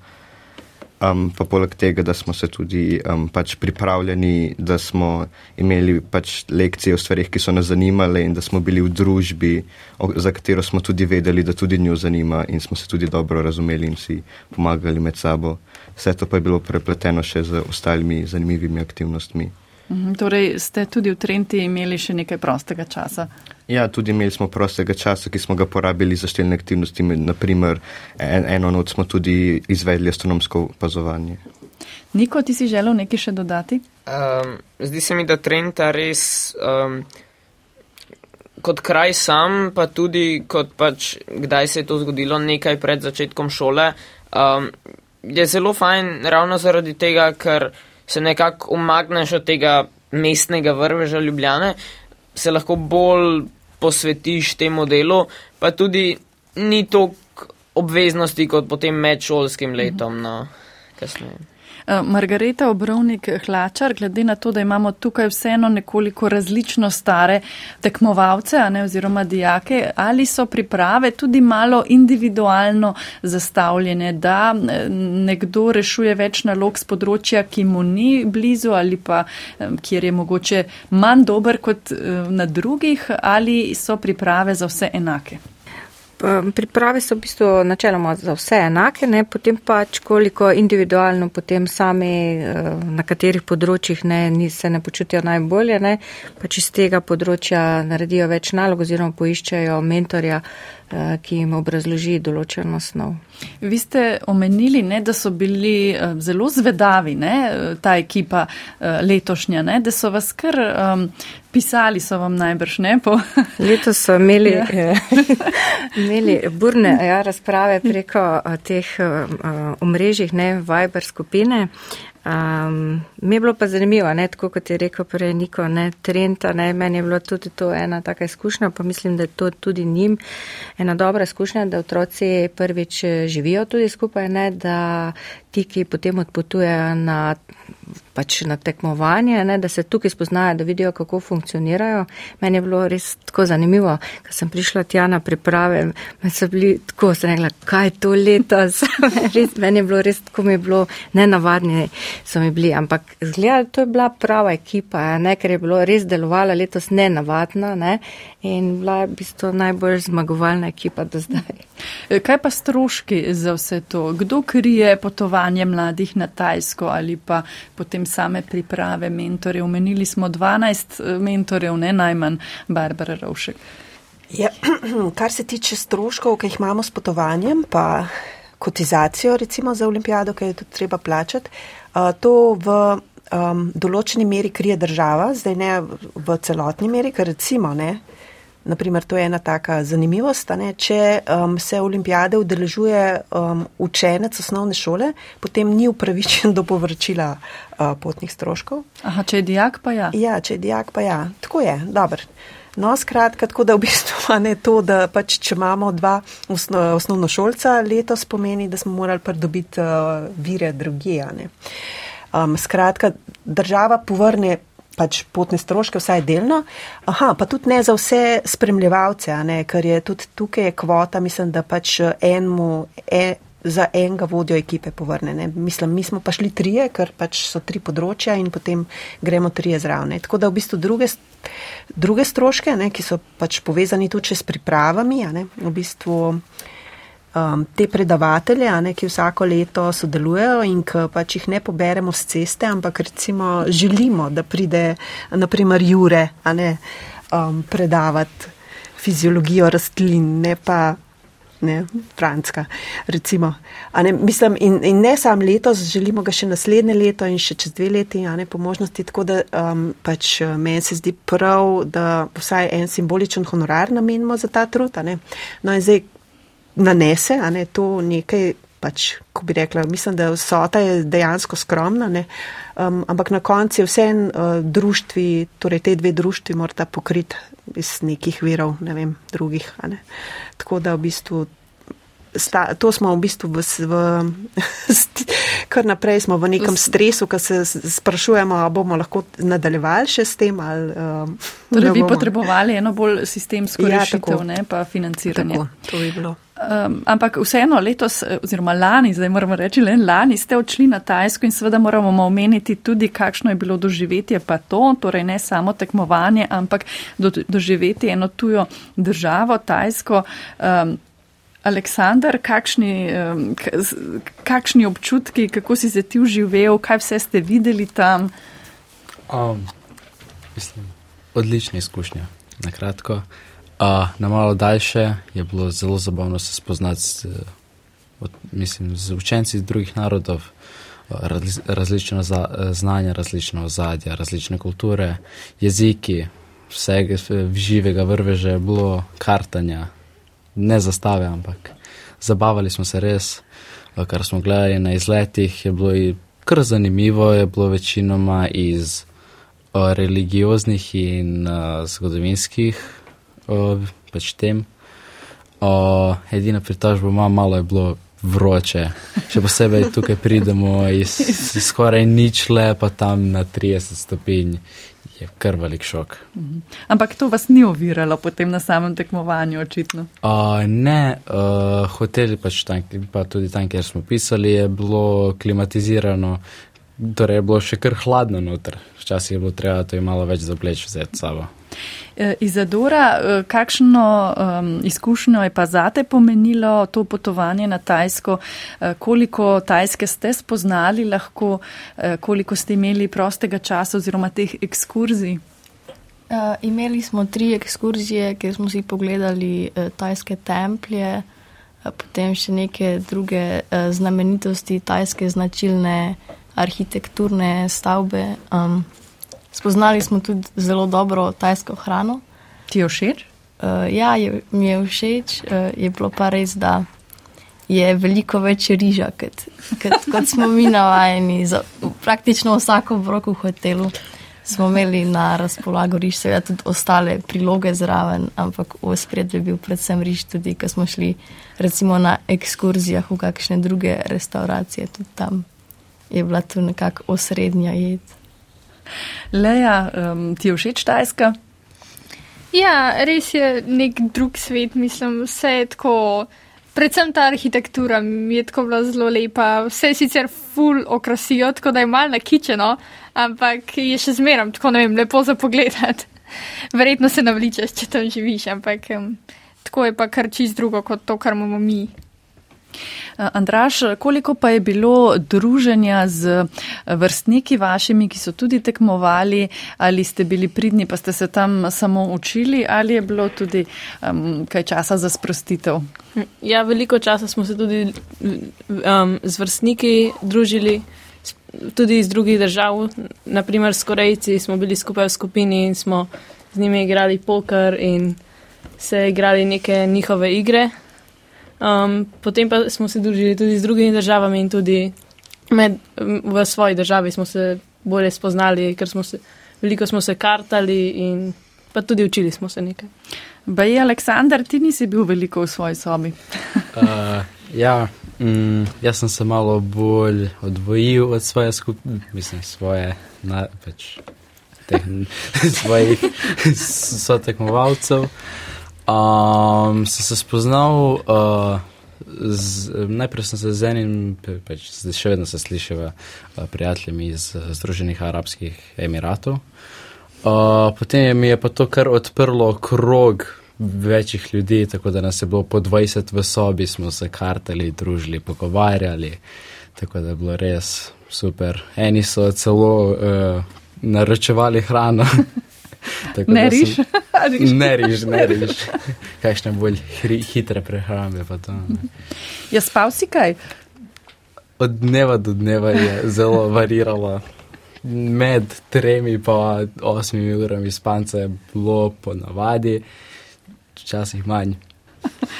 Um, pa poleg tega, da smo se tudi um, pač pripravljeni, da smo imeli pač lekcije o stvarih, ki so nas zanimale in da smo bili v družbi, o, za katero smo tudi vedeli, da tudi njo zanima in smo se tudi dobro razumeli in si pomagali med sabo. Vse to pa je bilo prepleteno še z ostalimi zanimivimi aktivnostmi. Mhm, torej ste tudi v Trenti imeli še nekaj prostega časa? Ja, tudi imeli smo prostega časa, ki smo ga porabili za številne aktivnosti. Naprimer, en, eno noč smo tudi izvedli astronomsko opazovanje. Niko, ti si želel nekaj še dodati? Um, zdi se mi, da Trenta res um, kot kraj sam, pa tudi kot pač, kdaj se je to zgodilo, nekaj pred začetkom šole, um, je zelo fajn ravno zaradi tega, ker se nekako umakneš od tega mestnega vrveža Ljubljane, se lahko bolj posvetiš temu delu, pa tudi ni toliko obveznosti kot potem medšolskim letom. No, kasneje. Eh, Margareta Obrovnik Hlačar, glede na to, da imamo tukaj vseeno nekoliko različno stare tekmovalce ne, oziroma dijake, ali so priprave tudi malo individualno zastavljene, da eh, nekdo rešuje več nalog z področja, ki mu ni blizu ali pa eh, kjer je mogoče manj dober kot na drugih, ali so priprave za vse enake? Priprave so v bistvu načeloma za vse enake, ne? potem pač koliko individualno potem sami na katerih področjih ne, se ne počutijo najbolje, ne? pač iz tega področja naredijo več nalog oziroma poiščajo mentorja, ki jim obrazloži določeno snov. Vi ste omenili, ne, da so bili eh, zelo zvedavi, ne, ta ekipa eh, letošnja, ne, da so vas kar um, pisali, so vam najbrž ne. Po... Letos so imeli, ja. imeli burne ja, razprave preko teh omrežjih, ne, Viber skupine. Um, mi je bilo pa zanimivo, ne, tako kot je rekel prej Niko, ne, Trenta, ne, meni je bilo tudi to ena taka izkušnja, pa mislim, da je to tudi njim ena dobra izkušnja, da otroci prvič živijo tudi skupaj, ne, da ti, ki potem odpotujejo na pač na tekmovanje, ne, da se tukaj spoznajo, da vidijo, kako funkcionirajo. Meni je bilo res tako zanimivo, ker sem prišla tja na priprave, me so bili tako, sem rekla, kaj je to letos. res, meni je bilo res tako, mi je bilo nenavadni so mi bili, ampak zgleda, to je bila prava ekipa, ne, ker je bilo res delovala letos nenavadna ne, in bila je v bistvu najbolj zmagovalna ekipa do zdaj. Kaj pa stroški za vse to? Kdo krije potovanje mladih na Tajsko ali pa potem same priprave mentorjev. Omenili smo 12 eh, mentorjev, ne najmanj Barbara Rovšek. Ja, kar se tiče stroškov, ki jih imamo s potovanjem, pa kotizacijo recimo za olimpijado, ki je tudi treba plačati, eh, to v um, določeni meri krije država, zdaj ne v celotni meri, ker recimo ne. Naprimer, to je ena taka zanimivost. Ne? Če um, se olimpijade udeležuje um, učenec osnovne šole, potem ni upravičen do povračila uh, potnih stroškov. Aha, če je dijak, pa ja. Ja, če je dijak, pa ja. Tako je, dobro. No, skratka, tako da v bistvu ne to, da pač, če imamo dva osno, osnovno šolca letos, pomeni, da smo morali pridobiti uh, vire drugije. Um, skratka, država povrne pač potne stroške, vsaj delno. Aha, pa tudi ne za vse spremljevalce, ne, ker je tudi tukaj je kvota, mislim, da pač enmu, e, za enega vodjo ekipe povrne. Ne. Mislim, mi smo pa šli trije, ker pač so tri področja in potem gremo trije zraven. Tako da v bistvu druge, druge stroške, ne, ki so pač povezani tudi s pripravami, ne, v bistvu um, te predavatelje, ne, ki vsako leto sodelujejo in ki pač jih ne poberemo z ceste, ampak recimo želimo, da pride naprimer Jure ne, um, predavati fiziologijo rastlin, ne pa. Ne, Franska, recimo. Ne, mislim, in, in ne samo letos, želimo ga še naslednje leto in še čez dve leti, a ne po možnosti. Tako da um, pač meni se zdi prav, da vsaj en simboličen honorar namenimo za ta trud. No, in zdaj, nanese, a ne to nekaj, pač, ko bi rekla, mislim, da vsota je dejansko skromna, ne, um, ampak na koncu je vse en uh, društvi, torej te dve društvi morata pokriti iz nekih virov, ne vem, drugih, a ne. Tako da v bistvu. Sta, to smo v bistvu v, v, kar naprej smo v nekem stresu, ko se sprašujemo, ali bomo lahko nadaljevali še s tem. Ali, um, torej bi potrebovali eno bolj sistemsko ja, rešitev, ne pa financiranje. Tako, to bi bilo. Um, ampak vseeno letos, eh, oziroma lani, zdaj moramo reči, le lani ste odšli na Tajsko in seveda moramo omeniti tudi, kakšno je bilo doživetje pa to, torej ne samo tekmovanje, ampak do, doživeti eno tujo državo, Tajsko. Um, Aleksandar, kakšni, kakšni občutki, kako si se ti uživel, kaj vse ste videli tam? Um, mislim, odlična izkušnja, na kratko. Uh, na malo daljše je bilo zelo zabavno se spoznati z, od, mislim, z učenci iz drugih narodov, razli, različno za, znanje, različno ozadje, različne kulture, jeziki, vsega živega vrveže, bilo kartanja, ne zastave, ampak zabavali smo se res, kar smo gledali na izletih, je bilo kar zanimivo, je bilo večinoma iz uh, religioznih in uh, zgodovinskih uh, pač tem. Uh, edina pritožba ima malo je bilo vroče. Še posebej tukaj pridemo iz, iz skoraj ničle, pa tam na 30 stopinj. Je kar velik šok. Mhm. Ampak to vas ni oviralo potem na samem tekmovanju, očitno. Uh, ne, uh, hoteli pač tam, pa tudi tam, kjer smo pisali, je bilo klimatizirano, torej je bilo še kar hladno noter. Včasih je bilo treba to malo več zapleč vzeti s sabo. E, Izadora, e, kakšno um, izkušnjo je pa zate pomenilo to potovanje na Tajsko? E, koliko Tajske ste spoznali lahko, koliko ste imeli prostega časa oziroma teh ekskurzij? Uh, imeli smo tri ekskurzije, kjer smo si pogledali uh, tajske templje, uh, potem še neke druge uh, znamenitosti, tajske značilne arhitekturne stavbe. Um, spoznali smo tudi zelo dobro tajsko hrano. Ti je všeč? Uh, ja, je, mi je všeč. Uh, je bilo pa res, da je veliko več riža, kot, kot, kot smo mi navajeni. Za, praktično vsako broko v hotelu smo imeli na razpolago riž, seveda tudi ostale priloge zraven, ampak v spredju je bil predvsem riž tudi, ko smo šli recimo na ekskurzijah v kakšne druge restauracije, tudi tam je bila tu nekako osrednja jed. Leja, um, ti je všeč Tajska? Ja, res je nek drug svet, mislim, vse je tako. Predvsem ta arhitektura mi je tako bila zelo lepa, vse je sicer full okrasijo, tako da je malo nakičeno, ampak je še zmeram tako, ne vem, lepo za pogled. Verjetno se navličeš, če tam živiš, ampak um, tako je pa kar čist drugo kot to, kar imamo mi. Andraš, koliko pa je bilo druženja z vrstniki vašimi, ki so tudi tekmovali, ali ste bili pridni, pa ste se tam samo učili, ali je bilo tudi um, kaj časa za sprostitev? Ja, veliko časa smo se tudi um, z vrstniki družili tudi iz drugih držav, naprimer s Korejci smo bili skupaj v skupini in smo z njimi igrali poker in se igrali neke njihove igre. Um, potem pa smo se družili tudi z drugimi državami in tudi med, v svoji državi smo se bolje spoznali, ker smo se, veliko smo se kartali in pa tudi učili smo se nekaj. Baj, Aleksandar, ti nisi bil veliko v svoji sobi. uh, ja, Mm, jaz sem se malo bolj odvojil od svoje skupine, mislim, svoje, na, pač, teh, svojih sotekmovalcev. Um, sem se spoznal, uh, z, najprej sem se z enim, pač, še vedno se slišiva, uh, prijateljem iz Združenih arabskih emiratov. Uh, potem mi je pa to kar odprlo krog večjih ljudi, tako da nas je bilo po 20 v sobi, smo se kartali, družili, pogovarjali. Tako da je bilo res super. Eni so celo uh, naročevali hrano. ne riž. ne riž, ne riž. Kakšne bolj hitre prehrambe pa to. Je spal si kaj? Od dneva do dneva je zelo variralo. Med tremi in osmimi urami spanca je bilo ponavadi včasih manj.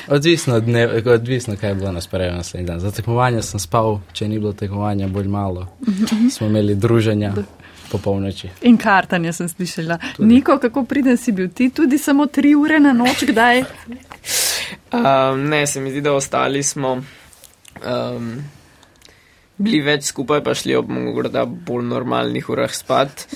Odvisno, dne, odvisno, kaj je bilo na sporedu naslednji dan. Za tekmovanje sem spal, če ni bilo tekmovanja, bolj malo. Smo imeli druženja po polnoči. In kartanje sem slišala. Tudi. Niko, kako pridem si bil ti tudi samo tri ure na noč, kdaj? Um, ne, se mi zdi, da ostali smo um, bili več skupaj, pa šli ob morda bolj normalnih urah spat.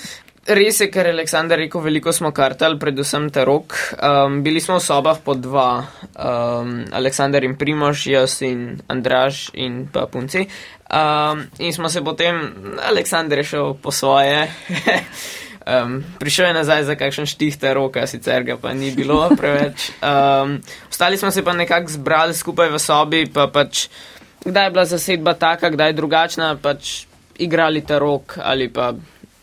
Res je, ker je Aleksandar rekel, veliko smo kartali, predvsem te rok. Um, bili smo v sobah po dva, um, Aleksandar in Primož, jaz in Andraž in pa punci. Um, in smo se potem, Aleksandar je šel po svoje. um, prišel je nazaj za kakšen štih te roka, sicer ga pa ni bilo preveč. Um, ostali smo se pa nekako zbrali skupaj v sobi, pa pač kdaj je bila zasedba taka, kdaj drugačna, pač igrali te rok ali pa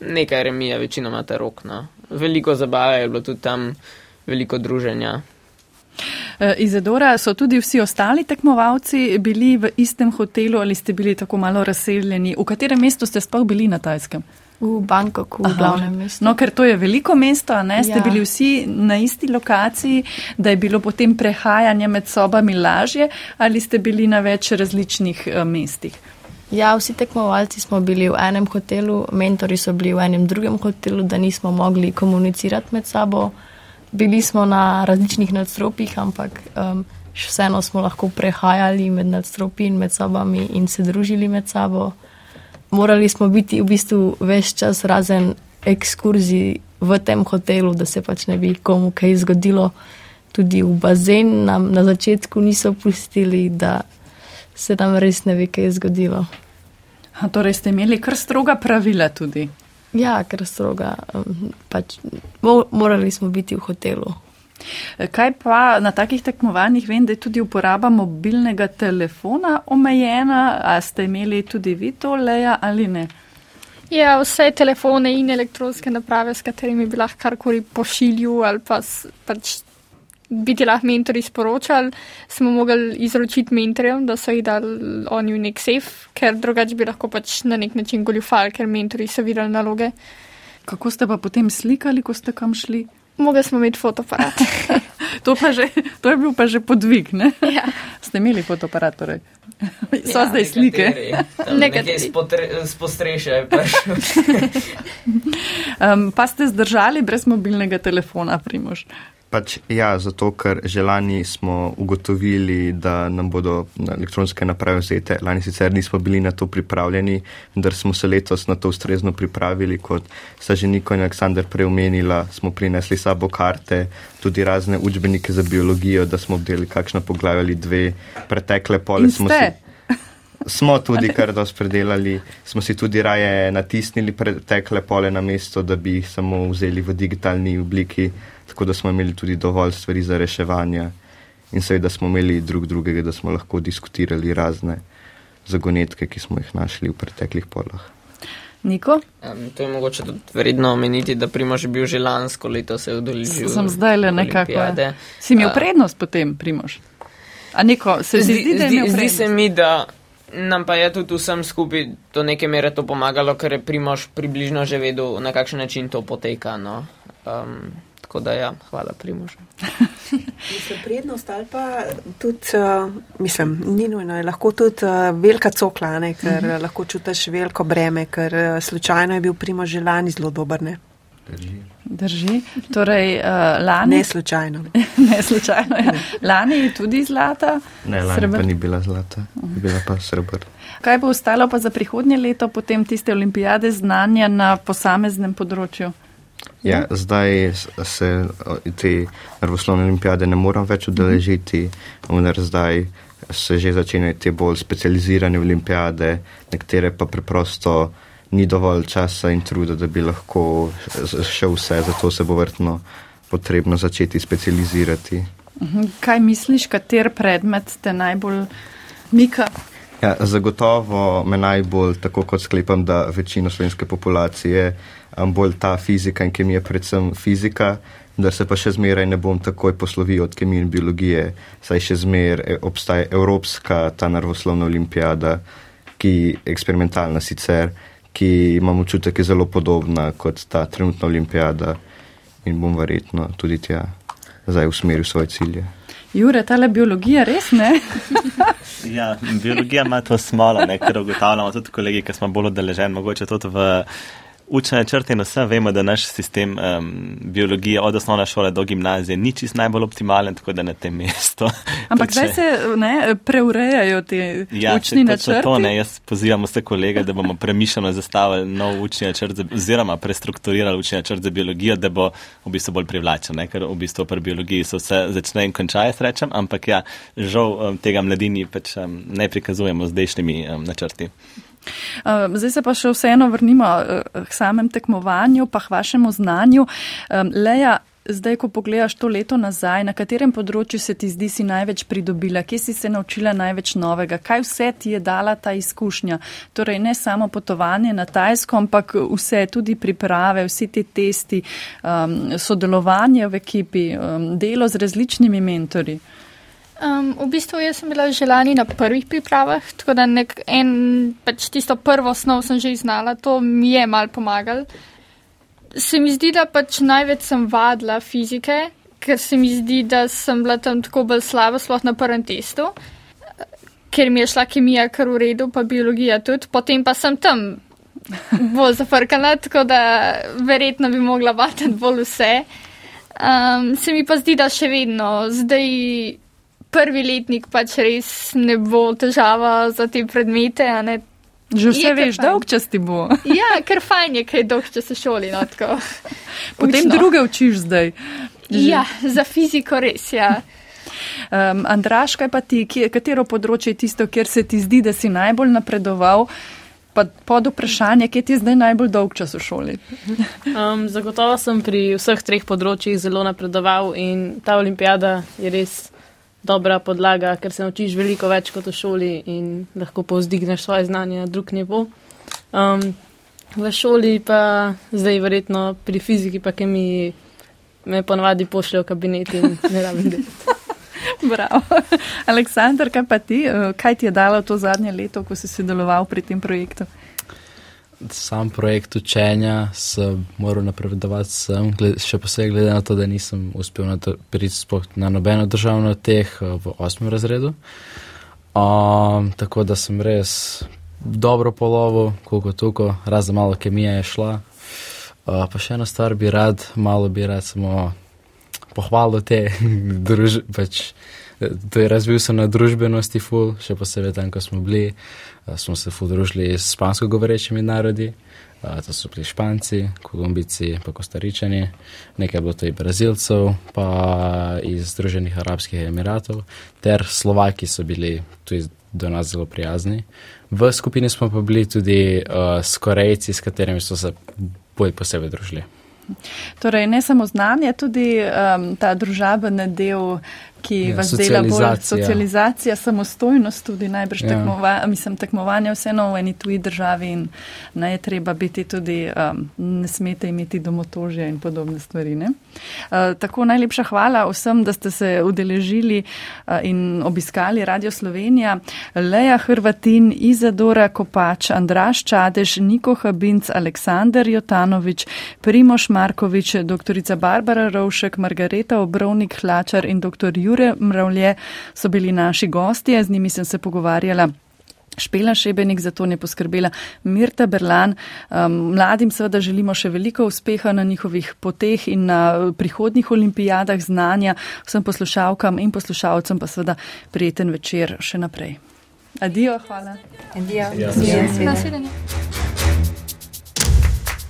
nekaj remija, večinoma ta rok. No. Veliko zabave je bilo tudi tam, veliko druženja. E, Izadora, so tudi vsi ostali tekmovalci bili v istem hotelu ali ste bili tako malo razseljeni? V katerem mestu ste sploh bili na Tajskem? V Bangkoku, v glavnem mestu. No, ker to je veliko mesto, ne? Ste ja. bili vsi na isti lokaciji, da je bilo potem prehajanje med sobami lažje ali ste bili na več različnih uh, mestih? Ja, vsi tekmovalci smo bili v enem hotelu, mentori so bili v enem drugem hotelu, da nismo mogli komunicirati med sabo. Bili smo na različnih nadstropjih, ampak um, vseeno smo lahko prehajali med nadstropji in med sobami in se družili med sabo. Morali smo biti v bistvu več čas razen ekskurzij v tem hotelu, da se pač ne bi komu kaj zgodilo. Tudi v bazen nam na začetku niso pustili, da se nam res ne bi kaj zgodilo. A torej ste imeli kar stroga pravila tudi. Ja, kar stroga. Pač, mo- morali smo biti v hotelu. Kaj pa na takih tekmovanjih vem, da je tudi uporaba mobilnega telefona omejena, a ste imeli tudi vi to, Leja, ali ne? Ja, vse telefone in elektronske naprave, s katerimi bi lahko karkoli pošiljal ali pa pač bi ti lahko mentori sporočali, smo mogli izročiti mentorjem, da so jih dali oni v nek sef, ker drugače bi lahko pač na nek način goljufali, ker mentori so videli naloge. Kako ste pa potem slikali, ko ste kam šli? Mogli smo imeti fotoaparat. To, pa že, to je bil pa že podvig, ne? Ja. Ste imeli fotoaparat, torej? So Ja, zdaj slike. Nekaj spostreše. Um, pa ste zdržali brez mobilnega telefona, Primož. Pač, ja, zato ker že lani smo ugotovili, da nam bodo elektronske naprave vzete. Lani sicer nismo bili na to pripravljeni, vendar smo se letos na to ustrezno pripravili. Kot sta že Niko in Aleksandr prej omenila, smo prinesli sabo karte, tudi razne učbenike za biologijo, da smo obdelali kakšno poglavje ali dve. Pretekle pole smo si. Smo tudi kar dosti predelali, smo si tudi raje natisnili pretekle pole na mesto, da bi jih samo vzeli v digitalni obliki, tako da smo imeli tudi dovolj stvari za reševanje in seveda smo imeli drug drugega, da smo lahko diskutirali razne zagonetke, ki smo jih našli v preteklih polah. Niko? Um, to je mogoče tudi vredno omeniti, da Primož je bil že lansko leto se udeležil. Sem zdaj le nekako. olimpijade. Si imel prednost potem, Primož? A neko, se zdi, zdi, da je imel zdi, zdi prednost? se mi, da nam pa je tudi vsem skupaj do neke mere to pomagalo, ker je Primož približno že vedel, na kakšen način to poteka. No. Um, tako da ja, hvala Primožu. Mislim, prednost ali pa tudi, uh, mislim, ni nujno, je lahko tudi uh, velika coklane, ker Mhm. uh -huh. lahko čutiš veliko breme, ker uh, slučajno je bil Primo Želani zelo dober. Ne, Drži. Torej, uh, lani. ne slučajno. ne slučajno. Ja. Lani je tudi zlata. Ne, lani Srebr. pa ni bila zlata, bila pa srebr. Kaj bo ostalo pa za prihodnje leto, potem tiste olimpijade znanja na posameznem področju? Ja, zdaj s- se te naravoslovne olimpijade ne moram več udeležiti, vendar zdaj se že začenjajo te bolj specializirane olimpijade, nekatere pa preprosto ni dovolj časa in truda, da bi lahko š- šel vse, zato se bo vrtno potrebno začeti specializirati. Mhm. Kaj misliš, kater predmet te najbolj mika? Ja, zagotovo me najbolj, tako kot sklepam, da večino slovenske populacije, bolj ta fizika in kemija, predvsem fizika, da se pa še zmeraj ne bom takoj poslovil od kemije in biologije, saj še zmeraj obstaja Evropska ta naravoslovna olimpijada, ki je eksperimentalna sicer, ki imam občutek, je zelo podobna kot ta trenutna olimpijada in bom verjetno tudi tja zdaj usmeril svoje cilje. Jure, tale biologija res ne? Ja, biologija ima to smolo, ne, ker ugotavljamo tudi kolegi, ki smo bolj odeleženi, mogoče tudi v učne načrte in vse vemo, da naš sistem um, biologije od osnovne šole do gimnazije ni čist najbolj optimalen, tako da na tem mestu. Ampak zdaj še- se ne, preurejajo te Ja, učni točno načrti. To, ne, jaz pozivam vse kolege, da bomo premišljeno zastavili nov učni načrt, za, oziroma prestrukturirali učni načrt za biologijo, da bo v bistvu bolj privlačen, ne, ker v bistvu pri biologiji se vse začne in konča, jaz rečem, ampak ja, žal um, tega mladini pač um, ne prikazujemo z zdajšnjimi um, načrti. Uh, Zdaj se pa še vseeno vrnimo uh, k samem tekmovanju, pa k vašemu znanju. Um, Leja, zdaj, ko pogledaš to leto nazaj, na katerem področju se ti zdi si največ pridobila, kje si se naučila največ novega, kaj vse ti je dala ta izkušnja? Torej, ne samo potovanje na Tajsko, ampak vse, tudi priprave, vsi ti testi, um, sodelovanje v ekipi, um, delo z različnimi mentori. Um, v bistvu jaz sem bila že lani na prvih pripravah, tako da nek en, pač tisto prvo snov sem že znala, to mi je mal pomagal. Se mi zdi, da pač največ sem vadila fizike, ker se mi zdi, da sem bila tam tako bolj slaba, sploh na prvem testu. ker mi je šla kemija kar v redu, pa biologija tudi, potem pa sem tam bolj zafrkana, tako da verjetno bi mogla vatati bolj vse. Um, se mi pa zdi, da še vedno zdaj prvi letnik pač res ne bo težava za te predmete. Že vse je veš, dolg čas ti bo. ja, ker fajn je, kaj dolg čas se šoli. No, Potem druge učiš zdaj. Že. Ja, za fiziko res, ja. Um, Andraš, kaj pa ti, kje, katero področje je tisto, kjer se ti zdi, da si najbolj napredoval? Pa pod vprašanje, kje ti je zdaj najbolj dolg čas v šoli? um, zagotovo sem pri vseh treh področjih zelo napredoval in ta olimpijada je res dobra podlaga, ker se naučiš veliko več kot v šoli in lahko povzdigneš svoje znanje na drug nivo. Um, v šoli pa zdaj verjetno pri fiziki pa kemiji me ponovadi pošljajo v kabinet in ne rabim delati. Bravo. Aleksandr, kaj pa ti? Eh, kaj ti je dalo to zadnje leto, ko si sodeloval pri tem projektu? Sam projekt učenja sem moral napredovati sem, še posebej glede na to, da nisem uspel priti na nobeno državno teh eh, v osmem razredu. Um, tako da sem res dobro polovo, koliko tuko, razen malo kemija je šla. Uh, pa še ena stvar bi rad, malo bi rad samo pohvalil te družbe. Pač, razvil se na družbenosti, ful, še posebej tam, ko smo bili. Smo se ful družili s špansko govorečimi narodi. To so bili Španci, Kolumbici, pa Kostaričani, nekaj bilo to i Brazilcev, pa iz Združenih Arabskih Emiratov, ter Slovaki so bili tudi do nas zelo prijazni. V skupini smo pa bili tudi uh, s Korejci, s katerimi so se bolj posebej družili. Torej, ne samo znanje, tudi um, ta družabeni del, ki ja, vas dela bolj socializacija, samostojnost, tudi najbrž ja. tekmova, mislim, tekmovanje vseeno v eni tuji državi in ne je treba biti tudi, um, ne smete imeti domotožja in podobne stvari. Uh, tako najlepša hvala vsem, da ste se udeležili uh, in obiskali Radio Slovenija. Leja Hrvatin, Izadora Kopač, Andraš Čadež, Niko Habinc, Aleksandar Jotanovič, Primoš Markovič, dr. Barbara Rovšek, Margareta Obrovnik Hlačar in dr. Jurij. Jure Mravlje so bili naši gostje, z njimi sem se pogovarjala. Špela Šebenik za to ne poskrbela, Mirta Berlan. Um, mladim seveda želimo še veliko uspeha na njihovih poteh in na prihodnih olimpijadah znanja, vsem poslušalkam in poslušalcem pa seveda prijeten večer še naprej. Adijo, hvala. Adijo.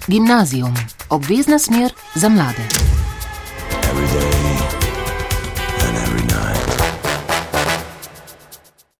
Gimnazijum, obvezna smer za mlade.